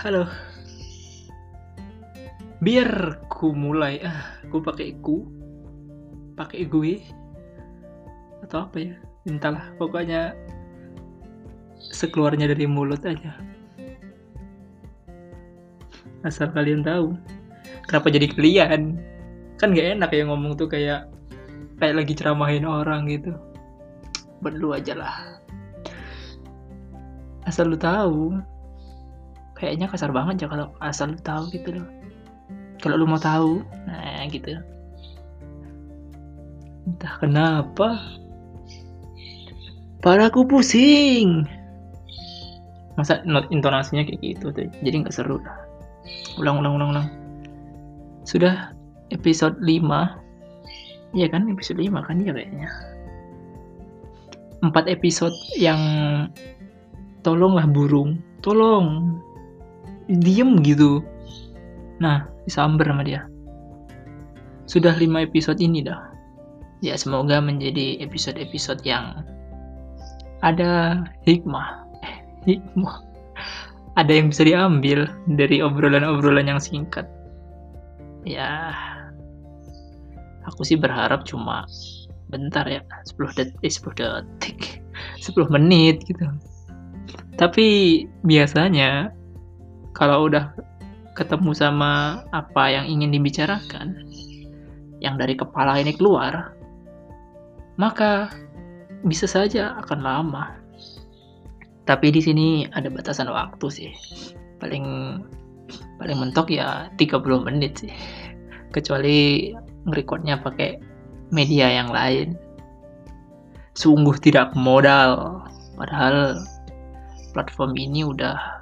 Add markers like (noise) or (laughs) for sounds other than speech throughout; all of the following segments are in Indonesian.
halo. Biar ku mulai, ah, ku pakai ku, pakai gue, atau apa ya? Entahlah, pokoknya sekeluarnya dari mulut aja. Asal kalian tahu, kenapa jadi kalian? Kan gak enak ya ngomong tuh kayak kayak lagi ceramahin orang gitu. Berlu aja lah. Asal lu tahu, kayaknya kasar banget ya kalau asal lu tahu gitu loh. Kalau lu mau tahu nah gitu. Entah kenapa. Padaku pusing. Masa intonasinya kayak gitu tuh jadi nggak seru lah. Ulang ulang ulang ulang. Sudah episode 5 iya kan episode 5 kan ya kayaknya. Empat episode yang tolonglah burung. Tolong diem gitu. Nah disamber sama dia. Sudah lima episode ini dah. Ya semoga menjadi episode-episode yang ada hikmah. Eh, hikmah. Ada yang bisa diambil dari obrolan-obrolan yang singkat. Ya aku sih berharap cuma bentar ya 10 detik eh, 10 detik 10 menit gitu. Tapi biasanya kalau udah ketemu sama apa yang ingin dibicarakan, yang dari kepala ini keluar, maka bisa saja akan lama. Tapi di sini ada batasan waktu sih. Paling paling mentok ya 30 menit sih. Kecuali ngerekordnya pakai media yang lain. Sungguh tidak modal. Padahal platform ini udah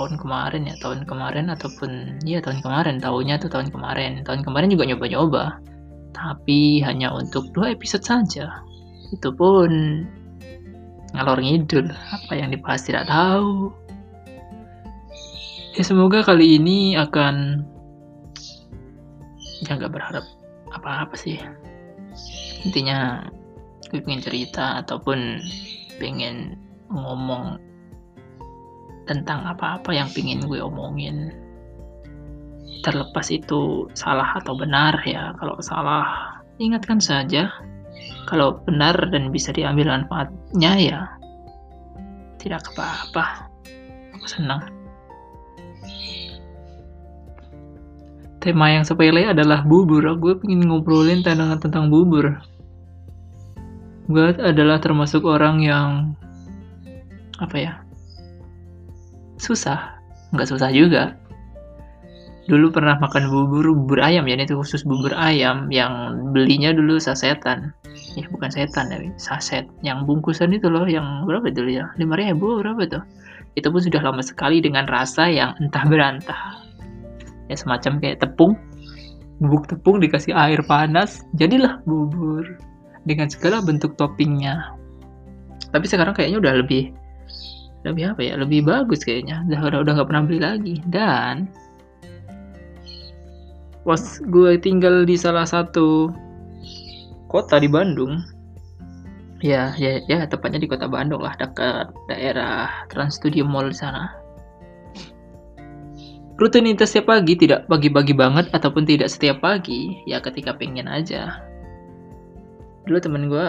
tahun kemarin ya tahun kemarin ataupun ya tahun kemarin tahunnya tuh tahun kemarin. Tahun kemarin juga nyoba-nyoba tapi hanya untuk dua episode saja. Itu pun ngalor ngidul apa yang dibahas tidak tahu. Ya semoga kali ini akan ya nggak berharap apa-apa sih. Intinya gue pengen cerita ataupun pengen ngomong tentang apa-apa yang pingin gue omongin. Terlepas itu salah atau benar ya kalau salah ingatkan saja. Kalau benar dan bisa diambil manfaatnya ya tidak apa-apa. Aku senang. Tema yang sepele adalah bubur. Gue pengen ngobrolin tentang tentang bubur. Gue adalah termasuk orang yang apa ya susah. Nggak susah juga. Dulu pernah makan bubur bubur ayam ya. Itu khusus bubur ayam yang belinya dulu sasetan. Ya bukan setan ya saset. Yang bungkusan itu loh yang berapa dulu ya lima ribu berapa tuh? Itu pun sudah lama sekali dengan rasa yang entah berantah. Ya semacam kayak tepung. Bubuk tepung dikasih air panas jadilah bubur. Dengan segala bentuk toppingnya. Tapi sekarang kayaknya udah lebih lebih apa ya? Lebih bagus kayaknya. Udah udah udah nggak pernah beli lagi. Dan pas gue tinggal di salah satu kota di Bandung ya ya ya tepatnya di kota Bandung lah dekat daerah Trans Studio Mall di sana. Rutinitas setiap pagi tidak pagi-pagi banget ataupun tidak setiap pagi ya ketika pengen aja. Dulu temen gue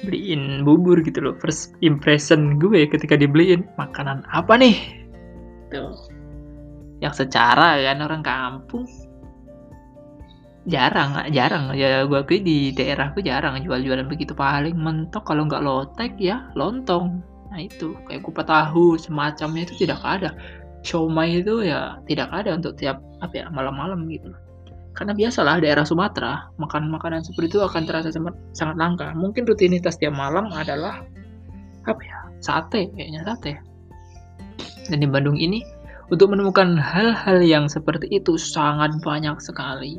beliin bubur gitu loh. First impression gue ketika dibeliin makanan apa nih? Tuh. Yang secara kan orang kampung. Jarang jarang. Ya gue akui di daerahku jarang jual-jualan begitu. Paling mentok kalau nggak lotek ya lontong. Nah itu. Kayak kupat tahu semacamnya itu tidak ada. Siomay itu ya tidak ada untuk tiap apa ya malam-malam gitu. loh karena biasalah daerah Sumatera, makan makanan seperti itu akan terasa sangat langka. Mungkin rutinitas tiap malam adalah apa ya? Sate, kayaknya sate. Dan di Bandung ini untuk menemukan hal-hal yang seperti itu sangat banyak sekali.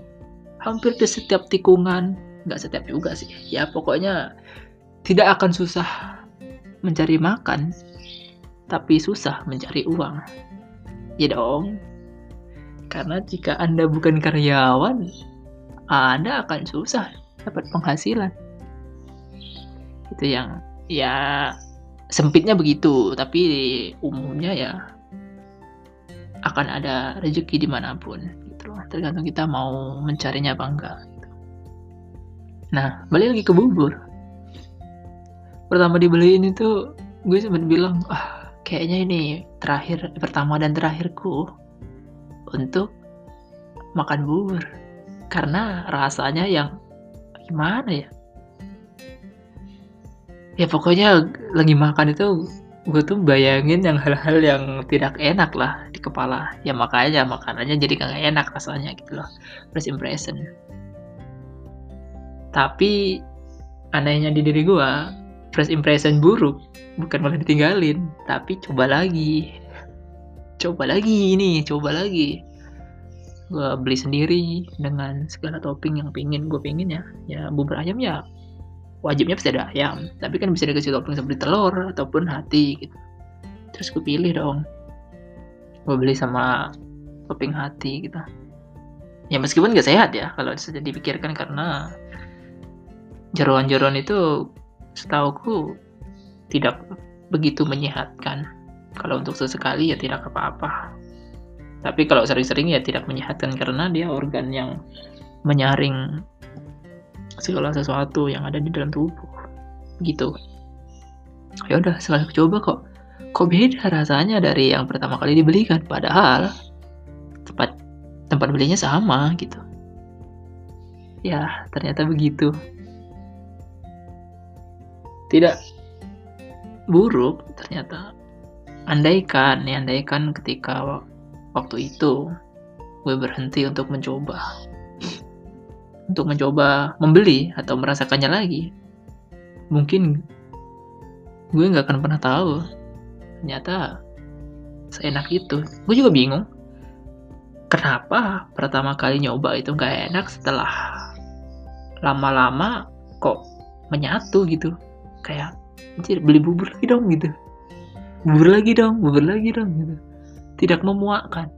Hampir di setiap tikungan, nggak setiap juga sih. Ya pokoknya tidak akan susah mencari makan, tapi susah mencari uang. Ya dong. Karena jika Anda bukan karyawan, Anda akan susah dapat penghasilan. Itu yang ya sempitnya begitu, tapi umumnya ya akan ada rezeki di mana pun gitu loh tergantung kita mau mencarinya apa enggak gitu. nah balik lagi ke bubur pertama dibeliin itu gue sempat bilang ah kayaknya ini terakhir pertama dan terakhirku untuk makan bubur. Karena rasanya yang gimana ya? Ya pokoknya lagi makan itu gue tuh bayangin yang hal-hal yang tidak enak lah di kepala. Ya makanya makanannya jadi gak enak rasanya gitu loh. First impression. Tapi anehnya di diri gue first impression buruk bukan malah ditinggalin tapi coba lagi coba lagi ini coba lagi. Gue beli sendiri dengan segala topping yang pingin gue pingin ya. Ya bubur ayam ya wajibnya pasti ada ayam. Tapi kan bisa dikasih topping seperti telur ataupun hati gitu. Terus gue pilih dong. Gue beli sama topping hati gitu. Ya meskipun gak sehat ya kalau saja dipikirkan karena jeroan-jeroan itu setauku tidak begitu menyehatkan kalau untuk sesekali ya tidak apa-apa. Tapi kalau sering-sering ya tidak menyehatkan karena dia organ yang menyaring segala sesuatu yang ada di dalam tubuh. Gitu. Ya udah sekali coba kok kok beda rasanya dari yang pertama kali dibelikan? Padahal tempat tempat belinya sama gitu. Ya ternyata begitu. Tidak buruk ternyata andaikan ya andaikan ketika waktu itu gue berhenti untuk mencoba. Untuk mencoba membeli atau merasakannya lagi mungkin gue nggak akan pernah tahu ternyata seenak itu. Gue juga bingung kenapa pertama kali nyoba itu nggak enak setelah lama-lama kok menyatu gitu? Kayak anjir beli bubur lagi dong gitu bubur lagi dong bubur lagi dong gitu tidak memuakkan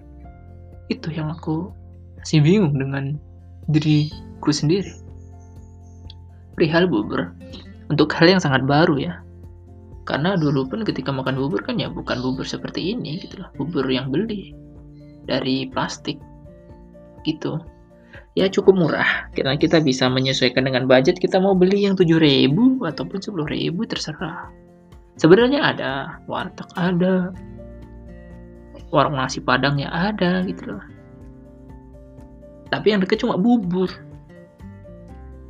itu yang aku masih bingung dengan diriku sendiri. Perihal bubur, untuk hal yang sangat baru ya. Karena dulu pun ketika makan bubur kan ya bukan bubur seperti ini gitu loh, bubur yang beli dari plastik gitu. Ya cukup murah, karena kita bisa menyesuaikan dengan budget kita mau beli yang 7000 ataupun 10000 terserah. Sebenarnya ada, warteg ada, warung nasi padang ya ada gitu loh. Tapi yang deket cuma bubur.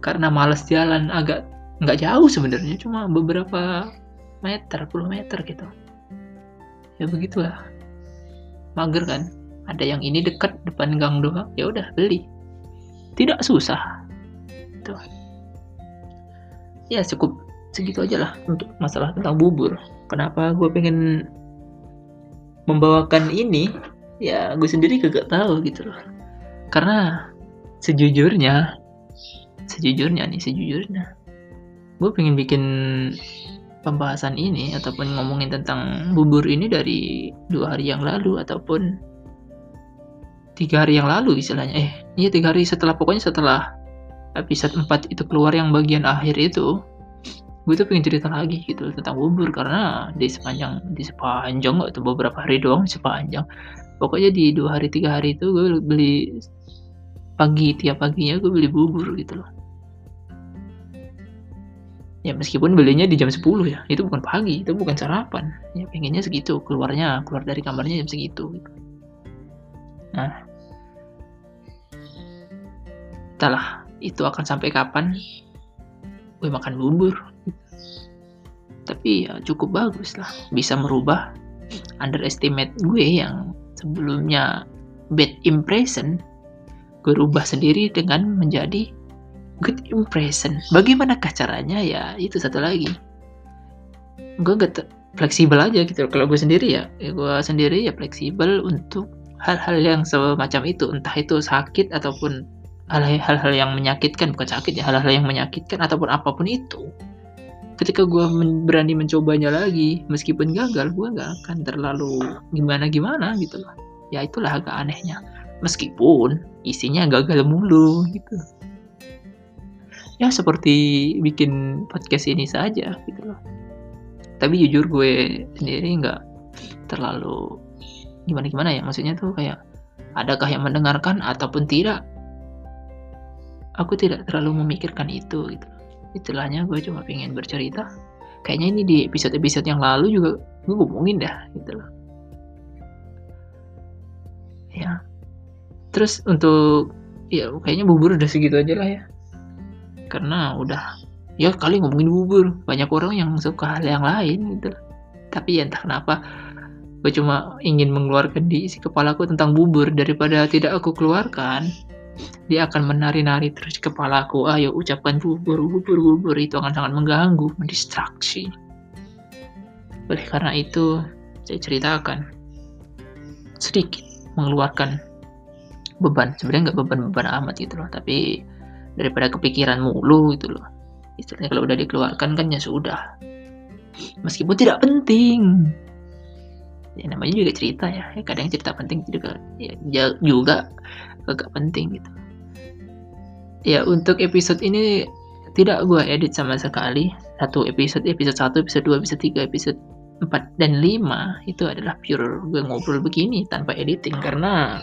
Karena males jalan agak nggak jauh sebenarnya cuma beberapa meter puluh meter gitu. Ya begitulah. Mager kan? Ada yang ini dekat depan gang doang ya udah beli. Tidak susah. Tuh. Ya cukup segitu aja lah untuk masalah tentang bubur. Kenapa gue pengen membawakan ini? Ya gue sendiri gak tahu gitu loh. Karena sejujurnya sejujurnya nih sejujurnya gue pengen bikin pembahasan ini ataupun ngomongin tentang bubur ini dari dua hari yang lalu ataupun tiga hari yang lalu istilahnya. Eh iya tiga hari setelah pokoknya setelah episode 4 itu keluar yang bagian akhir itu gue tuh pengen cerita lagi gitu tentang bubur karena di sepanjang di sepanjang atau beberapa hari doang sepanjang. Pokoknya di dua hari tiga hari itu gue beli pagi tiap paginya gue beli bubur gitu loh. Ya meskipun belinya di jam 10 ya itu bukan pagi itu bukan sarapan. Ya pengennya segitu keluarnya keluar dari kamarnya jam segitu gitu. nah. Entahlah itu akan sampai kapan gue makan bubur tapi ya cukup bagus lah. Bisa merubah underestimate gue yang sebelumnya bad impression gue rubah sendiri dengan menjadi good impression. Bagaimanakah caranya? Ya itu satu lagi. Gue gak fleksibel aja gitu kalau gue sendiri ya, ya gue sendiri ya fleksibel untuk hal-hal yang semacam itu. Entah itu sakit ataupun hal-hal yang menyakitkan bukan sakit ya hal-hal yang menyakitkan ataupun apa pun itu ketika gue berani mencobanya lagi meskipun gagal gue gak akan terlalu gimana gimana gitu loh ya itulah agak anehnya. Meskipun isinya gagal mulu gitu. Ya seperti bikin podcast ini saja gitu loh. Tapi jujur gue sendiri nggak terlalu gimana gimana ya. Maksudnya tuh kayak adakah yang mendengarkan ataupun tidak? Aku tidak terlalu memikirkan itu gitu istilahnya gue cuma pengen bercerita. Kayaknya ini di episode-episode yang lalu juga gue ngomongin dah gitu loh. Ya. Terus untuk ya kayaknya bubur udah segitu aja lah ya. Karena udah ya kali ngomongin bubur. Banyak orang yang suka hal yang lain gitu tapi ya entah kenapa gue cuma ingin mengeluarkan di isi kepalaku tentang bubur daripada tidak aku keluarkan dia akan menari-nari terus di kepalaku. Ayo ucapkan bubur bubur bubur. Itu akan sangat mengganggu mendistraksi. Oleh karena itu saya ceritakan sedikit mengeluarkan beban. Sebenarnya nggak beban-beban amat gitu loh tapi daripada kepikiran mulu gitu loh. Istilahnya kalau udah dikeluarkan kan ya sudah. Meskipun tidak penting. Ya namanya juga cerita ya, ya kadang cerita penting juga. Ya, juga agak penting gitu. Ya untuk episode ini tidak gue edit sama sekali. Satu episode episode satu episode dua episode tiga episode 4 dan 5 itu adalah pure gue ngobrol begini tanpa editing. Karena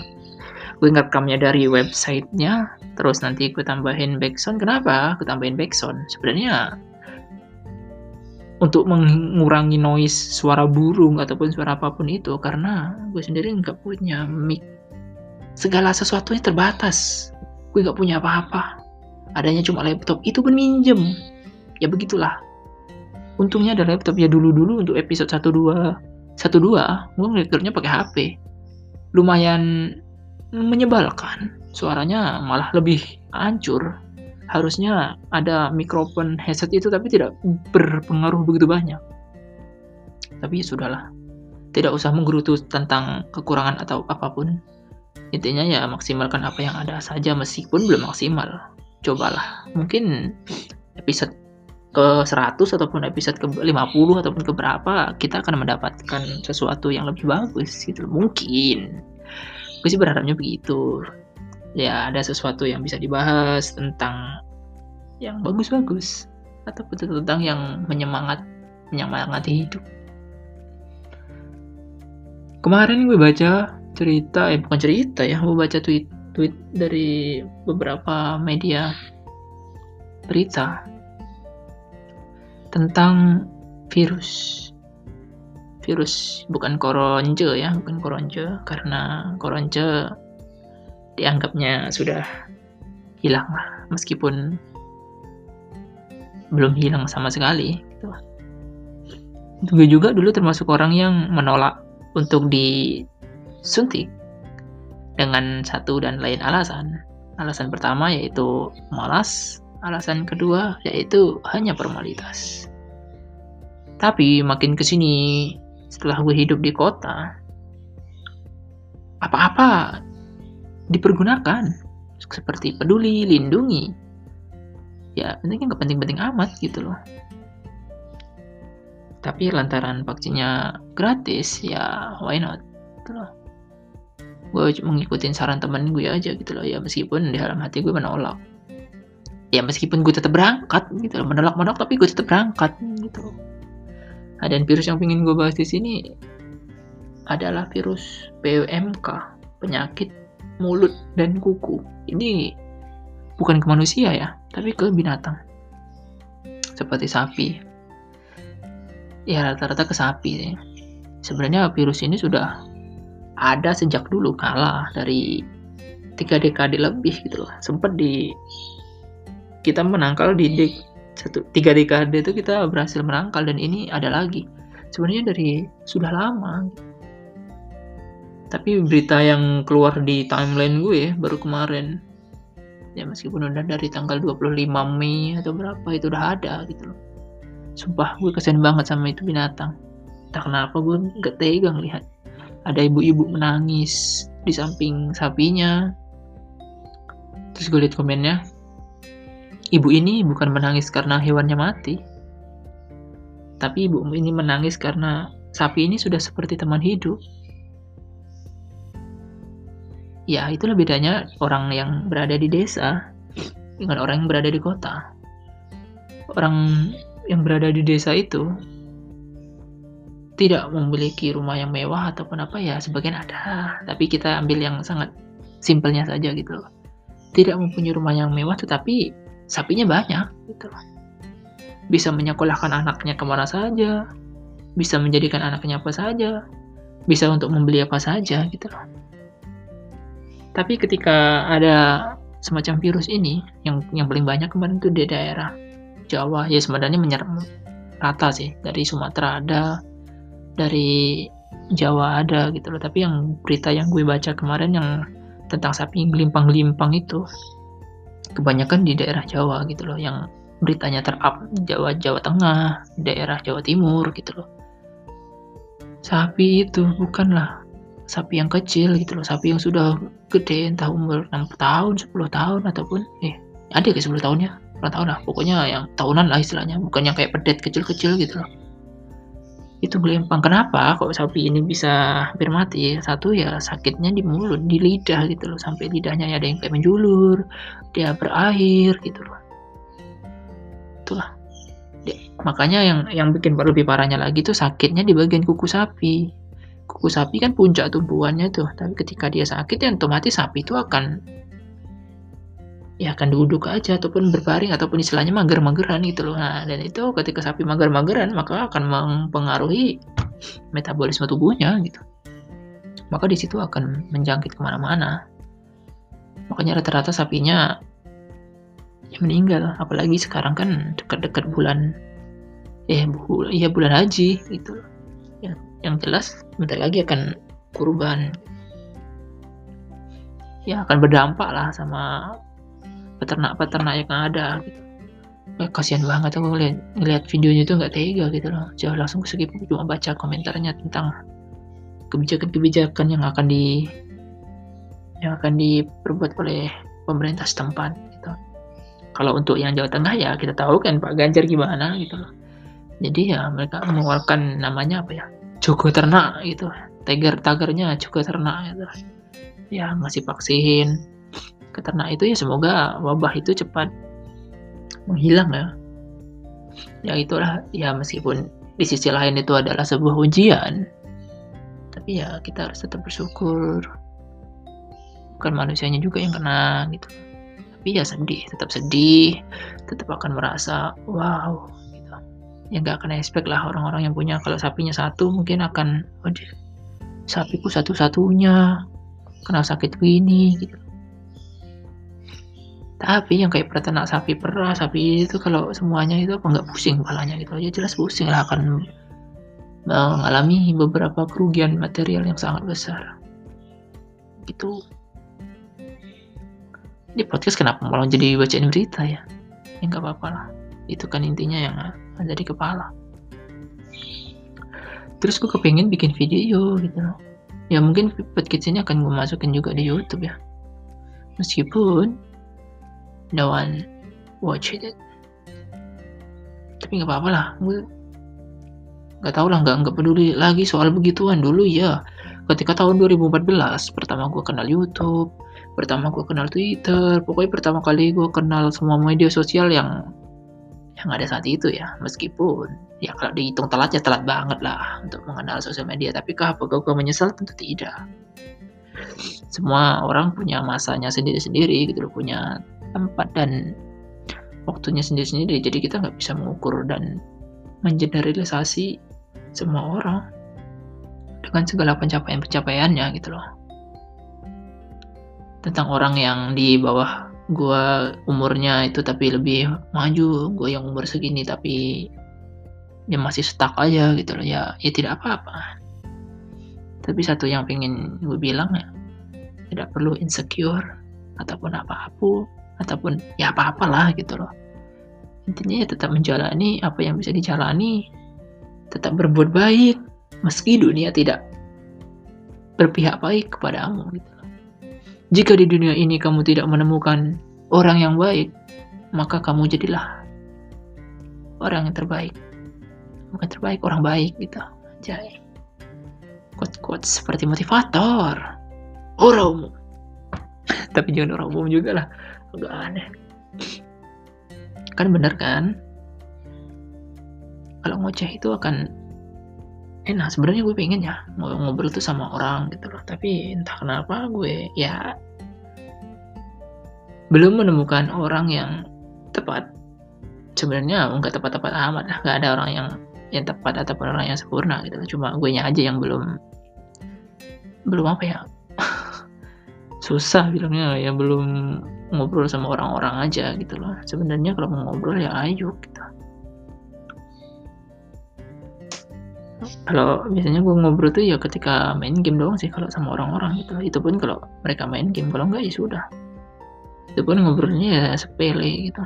gue ngerekamnya dari websitenya terus nanti gue tambahin backsound. Kenapa gue tambahin backsound? Sebenarnya untuk mengurangi noise suara burung ataupun suara apa pun itu karena gue sendiri nggak punya mic segala sesuatunya terbatas gue nggak punya apa-apa adanya cuma laptop itu pun minjem ya begitulah untungnya ada laptop ya dulu-dulu untuk episode 1 2 1 2 gue ngerekornya pakai HP lumayan menyebalkan. Suaranya malah lebih hancur. Harusnya ada mikrofon headset itu tapi tidak berpengaruh begitu banyak. Tapi ya sudahlah. Tidak usah menggerutu tentang kekurangan atau apa pun. Intinya ya maksimalkan apa yang ada saja meskipun belum maksimal. Cobalah. Mungkin episode ke 100 ataupun episode ke 50 ataupun ke berapa kita akan mendapatkan sesuatu yang lebih bagus gitu. Mungkin gue sih berharapnya begitu ya ada sesuatu yang bisa dibahas tentang yang bagus-bagus ataupun tentang yang menyemangat menyemangati hidup kemarin gue baca cerita eh bukan cerita ya gue baca tweet tweet dari beberapa media berita tentang virus virus bukan koronce ya bukan koronce karena koronce dianggapnya sudah hilang lah meskipun belum hilang sama sekali gitu. Gue juga dulu termasuk orang yang menolak untuk disuntik dengan satu dan lain alasan. Alasan pertama yaitu malas, alasan kedua yaitu hanya formalitas. Tapi makin ke sini setelah gue hidup di kota apa-apa dipergunakan. Seperti peduli lindungi. Ya penting nggak penting-penting amat gitu loh. Tapi lantaran vaksinnya gratis ya why not? Gitu loh gue mengikuti saran temen gue aja gitu loh ya meskipun di dalam hati gue menolak ya meskipun gue tetap berangkat gitu loh menolak menolak tapi gue tetap berangkat gitu loh Nah, dan virus yang ingin gue bahas di sini adalah virus PMK, penyakit mulut dan kuku. Ini bukan ke manusia ya, tapi ke binatang. Seperti sapi. Ya rata-rata ke sapi sih. Sebenarnya virus ini sudah ada sejak dulu kalah dari tiga dekade lebih gitu loh. Sempat di kita menangkal di dek satu tiga dekade itu kita berhasil menangkal dan ini ada lagi. Sebenarnya dari sudah lama. Tapi berita yang keluar di timeline gue baru kemarin. Ya meskipun udah dari tanggal 25 Mei atau berapa itu udah ada gitu loh. Sumpah gue kesian banget sama itu binatang. Tak kenapa gue gak tegang lihat ada ibu-ibu menangis di samping sapinya terus gue lihat komennya Ibu ini bukan menangis karena hewannya mati, tapi ibu ini menangis karena sapi ini sudah seperti teman hidup. Ya, itulah bedanya orang yang berada di desa dengan orang yang berada di kota. Orang yang berada di desa itu tidak memiliki rumah yang mewah ataupun apa ya sebagian ada. Tapi kita ambil yang sangat simpelnya saja gitu loh. Tidak mempunyai rumah yang mewah tetapi sapinya banyak gitu loh. Bisa menyekolahkan anaknya ke mana saja bisa menjadikan anaknya apa saja bisa untuk membeli apa saja gitu loh. Tapi ketika ada semacam virus ini yang yang paling banyak kemarin itu di daerah Jawa ya sebenarnya menyerang rata sih. Dari Sumatera ada dari Jawa ada gitu loh. Tapi yang berita yang gue baca kemarin yang tentang sapi gelimpang-gelimpang itu kebanyakan di daerah Jawa gitu loh. Yang beritanya terup Jawa Jawa Tengah daerah Jawa Timur gitu loh. Sapi itu bukanlah sapi yang kecil gitu loh. Sapi yang sudah gede entah umur 6 tahun 10 tahun ataupun eh ada ke 10 tahunnya? Berapa tahun lah. Pokoknya yang tahunan lah istilahnya. Bukan yang kayak pedet kecil-kecil gitu loh itu gelempang kenapa kok sapi ini bisa hampir mati? Satu ya sakitnya di mulut di lidah gitu loh. Sampai lidahnya ya ada yang kayak menjulur dia berair gitu loh. Itulah. Makanya yang yang bikin lebih parahnya lagi tuh sakitnya di bagian kuku sapi. Kuku sapi kan puncak tumbuhannya tuh. Tapi ketika dia sakit ya otomatis sapi itu akan ya akan duduk aja ataupun berbaring ataupun istilahnya mager-mageran gitu loh. Nah dan itu ketika sapi mager-mageran maka akan mempengaruhi metabolisme tubuhnya gitu. Maka di situ akan menjangkit ke mana-mana. Makanya rata-rata sapinya ya meninggal. Apalagi sekarang kan dekat-dekat bulan eh bu, ya bulan haji gitu. Ya, yang jelas bentar lagi akan kurban. Ya akan berdampak lah sama peternak-peternak yang ada gitu. Ya, kasihan banget aku ngeliat, ngeliat videonya itu nggak tega gitu loh jauh langsung skip cuma baca komentarnya tentang kebijakan-kebijakan yang akan di yang akan diperbuat oleh pemerintah setempat gitu. Kalau untuk yang Jawa Tengah ya kita tahu kan Pak Ganjar gimana gitu loh. Jadi ya mereka mengeluarkan namanya apa ya? Jogo ternak gitu tagar tagarnya juga ternak gitu ya ngasih vaksin ke ternak itu ya semoga wabah itu cepat menghilang ya. Ya itulah ya meskipun di sisi lain itu adalah sebuah ujian tapi ya kita harus tetap bersyukur. Bukan manusianya juga yang kena gitu. Tapi ya sedih tetap sedih tetap akan merasa wow ya nggak akan expect lah orang-orang yang punya kalau sapinya satu mungkin akan waduh sapiku satu-satunya kena sakit begini gitu tapi yang kayak peternak sapi perah sapi itu kalau semuanya itu apa nggak pusing kepalanya gitu. Aja jelas pusing lah akan mengalami beberapa kerugian material yang sangat besar. Gitu. Di podcast kenapa malah jadi bacain berita ya? Ya nggak apa-apa lah. Itu kan intinya yang ada di kepala. Terus gue kepengen bikin video gitu. Loh ya mungkin podcast ini akan gue masukin juga di YouTube ya. Meskipun no one watch it. Tapi nggak apa-apa lah. Gue nggak tahu lah nggak nggak peduli lagi soal begituan. Dulu ya ketika tahun 2014 pertama gue kenal YouTube pertama gue kenal Twitter pokoknya pertama kali gue kenal semua media sosial yang yang ada saat itu ya. Meskipun ya kalau dihitung telat ya telat banget lah untuk mengenal sosial media. Tapi kah apakah gue menyesal? Tentu tidak. Semua orang punya masanya sendiri-sendiri gitu loh punya tempat dan waktunya sendiri-sendiri. Jadi kita nggak bisa mengukur dan mengeneralisasi semua orang dengan segala pencapaian-pencapaiannya gitu loh. Tentang orang yang di bawah gue umurnya itu tapi lebih maju gue yang umur segini tapi dia masih stuck aja gitu loh. Ya ya tidak apa-apa. Tapi satu yang pengen gue bilang ya tidak perlu insecure ataupun apa-apa ataupun ya apa-apalah gitu loh intinya ya tetap menjalani apa yang bisa dijalani tetap berbuat baik meski dunia tidak berpihak baik kepadamu gitu jika di dunia ini kamu tidak menemukan orang yang baik, maka kamu jadilah orang yang terbaik. Bukan terbaik, orang baik gitu. Jadi, quote-quote seperti motivator. Orang umum. (laughs) Tapi jangan orang umum juga lah. Agak aneh. Kan bener kan? Kalau ngoceh itu akan enak. Sebenarnya gue pengen ya ngobrol tuh sama orang gitu loh. Tapi entah kenapa gue ya belum menemukan orang yang tepat. Sebenarnya nggak tepat-tepat amat. Lah nggak ada orang yang yang tepat ataupun orang yang sempurna gitu cuma gue aja yang belum belum apa ya susah bilangnya ya belum ngobrol sama orang-orang aja gitu loh. Sebenarnya kalau mau ngobrol ya ayo gitu. Kalau biasanya gue ngobrol tuh ya ketika main game doang sih kalau sama orang-orang gitu. Itu pun kalau mereka main game kalau enggak ya sudah. Itu pun ngobrolnya ya sepele gitu.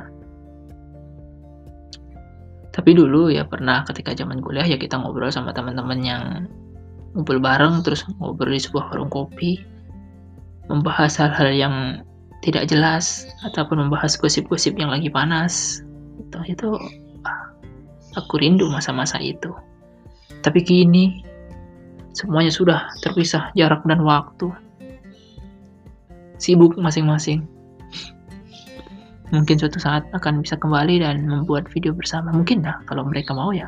Tapi dulu ya pernah ketika zaman kuliah ya kita ngobrol sama teman-teman yang ngumpul bareng terus ngobrol di sebuah warung kopi membahas hal-hal yang tidak jelas ataupun membahas gosip-gosip yang lagi panas itu itu ah, aku rindu masa-masa itu tapi kini semuanya sudah terpisah jarak dan waktu. Sibuk masing-masing. Mungkin suatu saat akan bisa kembali dan membuat video bersama. Mungkin lah kalau mereka mau ya.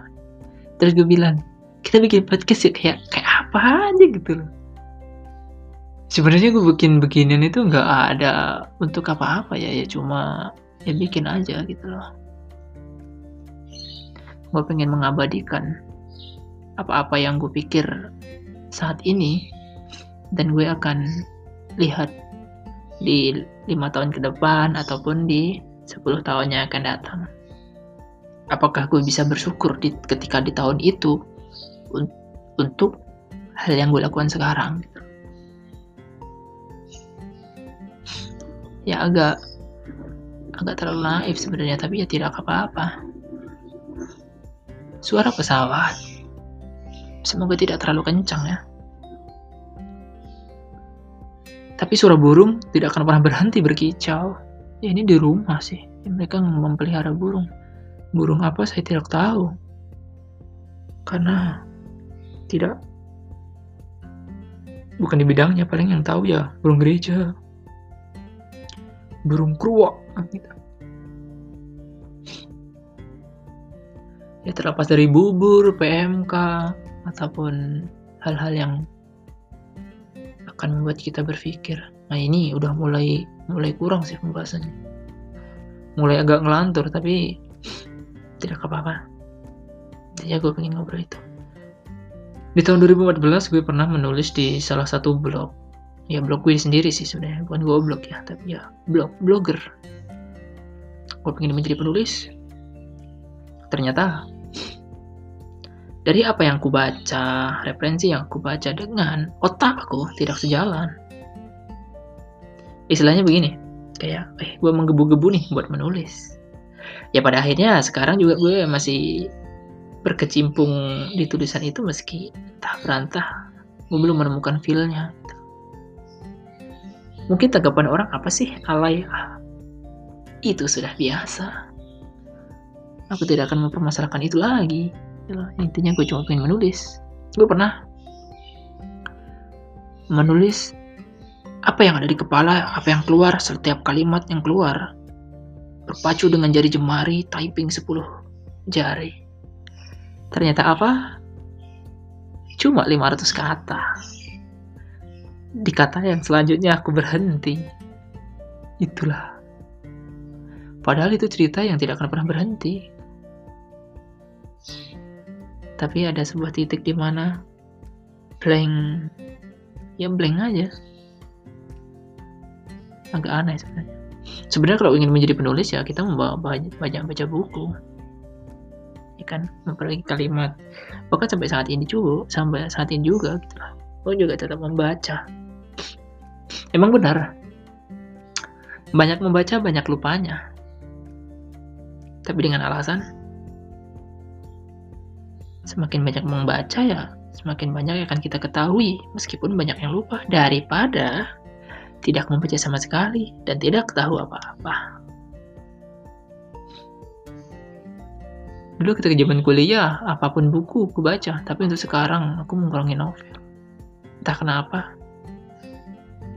Terus gue bilang, kita bikin podcast ya kayak kayak apa aja gitu loh. Sebenarnya gue bikin beginian itu nggak ada untuk apa-apa ya, ya cuma ya bikin aja gitu loh. Gue pengen mengabadikan apa-apa yang gue pikir saat ini dan gue akan lihat di lima tahun ke depan ataupun di 10 tahun yang akan datang. Apakah gue bisa bersyukur di, ketika di tahun itu un, untuk hal yang gue lakukan sekarang? Ya agak agak terlalu naif sebenarnya, tapi ya tidak apa-apa. Suara pesawat Semoga tidak terlalu kencang ya. Tapi suara burung tidak akan pernah berhenti berkicau. Ya ini di rumah sih. Mereka memelihara burung. Burung apa saya tidak tahu. Karena tidak bukan di bidangnya paling yang tahu ya burung gereja. Burung kruwak gitu. Ya terlepas dari bubur, PMK, ataupun hal-hal yang akan membuat kita berpikir. Nah ini udah mulai mulai kurang sih pembahasannya. Mulai agak ngelantur tapi tidak apa-apa. Jadi gue pengen ngobrol itu. Di tahun 2014 gue pernah menulis di salah satu blog. Ya blog gue sendiri sih sebenarnya, bukan gue blog ya, tapi ya blog blogger. Gue pengen menjadi penulis. Ternyata dari apa yang ku baca, referensi yang ku baca dengan otakku tidak sejalan. Istilahnya begini, kayak eh gue menggebu-gebu nih buat menulis. Ya pada akhirnya sekarang juga gue masih berkecimpung di tulisan itu meski entah berantah gue belum menemukan feelnya. Mungkin tanggapan orang apa sih? Alay? Itu sudah biasa. Aku tidak akan mempermasalahkan itu lagi. Gitu intinya gue cuma pengen menulis. Gue pernah menulis apa yang ada di kepala apa yang keluar setiap kalimat yang keluar. Berpacu dengan jari jemari typing 10 jari. Ternyata apa? Cuma 500 kata di kata yang selanjutnya aku berhenti. Itulah. Padahal itu cerita yang tidak akan pernah berhenti. Tapi ada sebuah titik di mana blank. Ya blank aja. Agak aneh sebenarnya. Sebenarnya kalau ingin menjadi penulis ya kita membawa banyak, banyak baca buku. Ya kan? Memperbaiki kalimat. Bahkan sampai saat ini juga sampai saat ini juga gitu oh juga tetap membaca emang benar banyak membaca banyak lupanya tapi dengan alasan Semakin banyak membaca ya, semakin banyak yang akan kita ketahui meskipun banyak yang lupa daripada tidak membaca sama sekali dan tidak tahu apa-apa. Dulu ketika zaman kuliah, apa pun buku aku baca, tapi untuk sekarang aku mengurangi novel. Entah kenapa.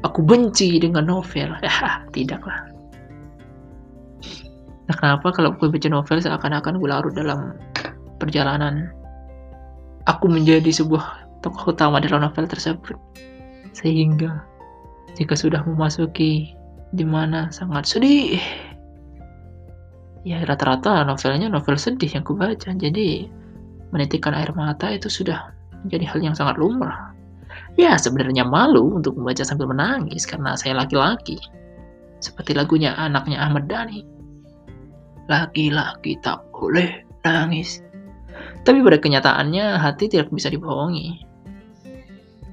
Aku benci dengan novel. (laughs) Tidaklah. Nah, kenapa kalau gue baca novel seakan-akan gue larut dalam perjalanan aku menjadi sebuah tokoh utama dalam novel tersebut. Sehingga jika sudah memasuki di mana sangat sedih, ya rata-rata novelnya novel sedih yang kubaca. Jadi menitikkan air mata itu sudah menjadi hal yang sangat lumrah. Ya sebenarnya malu untuk membaca sambil menangis karena saya laki-laki. Seperti lagunya anaknya Ahmad Dhani. Laki-laki tak boleh nangis. Tapi pada kenyataannya hati tidak bisa dibohongi.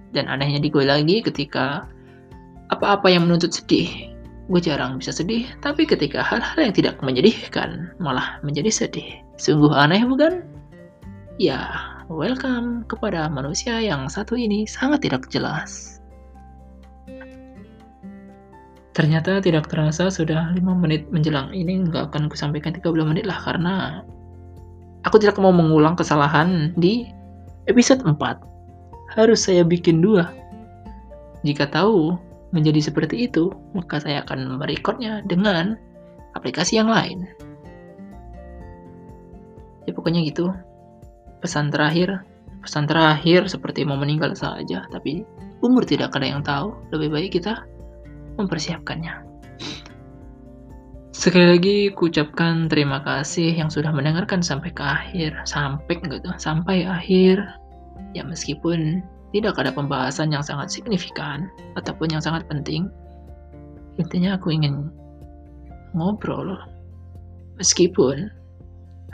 Dan anehnya di gue lagi ketika apa-apa yang menuntut sedih, gue jarang bisa sedih, tapi ketika hal-hal yang tidak menyedihkan malah menjadi sedih. Sungguh aneh bukan? Ya, welcome kepada manusia yang satu ini sangat tidak jelas. Ternyata tidak terasa sudah 5 menit menjelang ini nggak akan kusampaikan 30 menit lah karena aku tidak mau mengulang kesalahan di episode 4. Harus saya bikin dua. Jika tahu menjadi seperti itu, maka saya akan merekodnya dengan aplikasi yang lain. Ya pokoknya gitu. Pesan terakhir, pesan terakhir seperti mau meninggal saja, tapi umur tidak ada yang tahu. Lebih baik kita mempersiapkannya. Sekali lagi kucapkan terima kasih yang sudah mendengarkan sampai ke akhir, sampai gitu, sampai akhir. Ya meskipun tidak ada pembahasan yang sangat signifikan ataupun yang sangat penting, intinya aku ingin ngobrol. Meskipun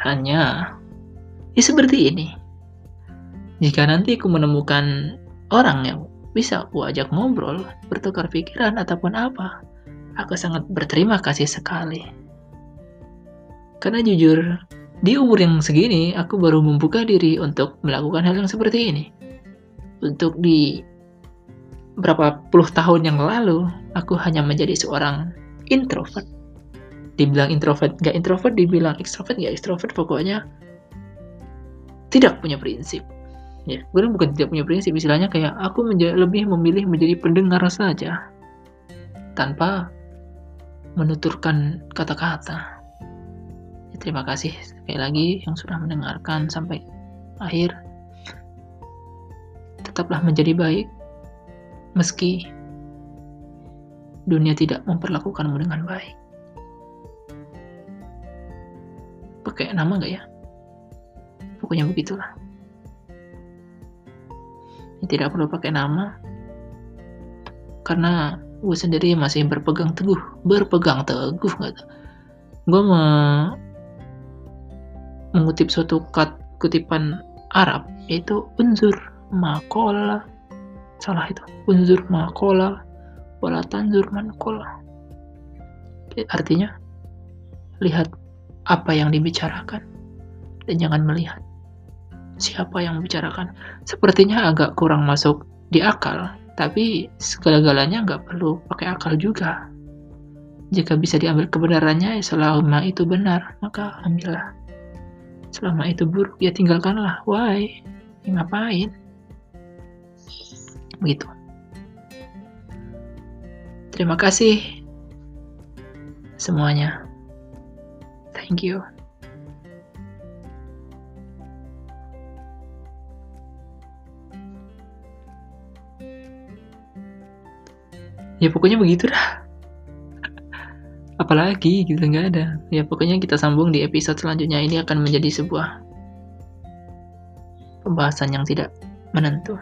hanya ya seperti ini. Jika nanti aku menemukan orang yang bisa aku ajak ngobrol, bertukar pikiran ataupun apa, Aku sangat berterima kasih sekali. Karena jujur, di umur yang segini, aku baru membuka diri untuk melakukan hal yang seperti ini. Untuk di berapa puluh tahun yang lalu, aku hanya menjadi seorang introvert. Dibilang introvert, gak introvert, dibilang extrovert, gak extrovert, pokoknya tidak punya prinsip. Ya, gue bukan tidak punya prinsip, istilahnya kayak aku lebih memilih menjadi pendengar saja. Tanpa menuturkan kata-kata. Ya, terima kasih sekali lagi yang sudah mendengarkan sampai akhir. Tetaplah menjadi baik, meski dunia tidak memperlakukanmu dengan baik. Pakai nama gak ya? Pokoknya begitulah. Ya, tidak perlu pakai nama, karena gue sendiri masih berpegang teguh berpegang teguh nggak gue me mengutip suatu kat, kutipan Arab yaitu unzur makola salah itu. Unzur makola wala tanzur mankola artinya lihat apa yang dibicarakan dan jangan melihat siapa yang membicarakan sepertinya agak kurang masuk di akal tapi segala-galanya nggak perlu pakai akal juga. Jika bisa diambil kebenarannya, ya selama itu benar, maka ambillah. Selama itu buruk, ya tinggalkanlah. Why? Ya, ngapain? Begitu. Terima kasih semuanya. Thank you. Ya pokoknya begitu dah apalagi gitu nggak ada. Ya pokoknya kita sambung di episode selanjutnya. Ini akan menjadi sebuah pembahasan yang tidak menentu